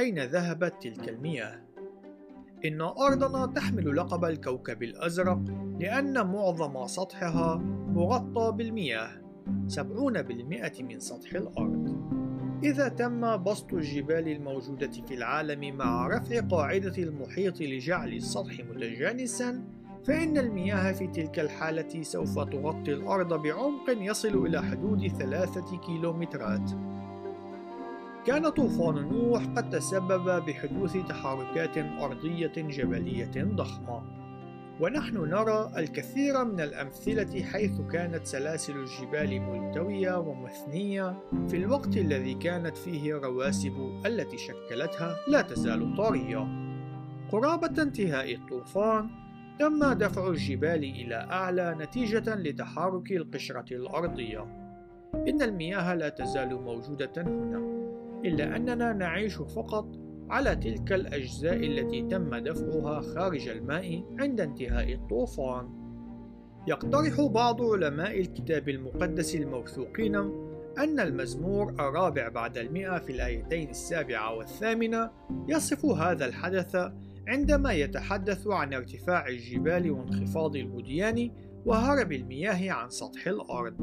أين ذهبت تلك المياه؟ إن أرضنا تحمل لقب الكوكب الأزرق لأن معظم سطحها مغطى بالمياه 70% من سطح الأرض إذا تم بسط الجبال الموجودة في العالم مع رفع قاعدة المحيط لجعل السطح متجانسا فإن المياه في تلك الحالة سوف تغطي الأرض بعمق يصل إلى حدود ثلاثة كيلومترات كان طوفان نوح قد تسبب بحدوث تحركات أرضية جبلية ضخمة. ونحن نرى الكثير من الأمثلة حيث كانت سلاسل الجبال ملتوية ومثنية في الوقت الذي كانت فيه الرواسب التي شكلتها لا تزال طرية قرابة انتهاء الطوفان تم دفع الجبال إلى أعلى نتيجة لتحرك القشرة الأرضية. إن المياه لا تزال موجودة هنا. إلا أننا نعيش فقط على تلك الأجزاء التي تم دفعها خارج الماء عند انتهاء الطوفان. يقترح بعض علماء الكتاب المقدس الموثوقين أن المزمور الرابع بعد المئة في الآيتين السابعة والثامنة يصف هذا الحدث عندما يتحدث عن ارتفاع الجبال وانخفاض الوديان وهرب المياه عن سطح الأرض.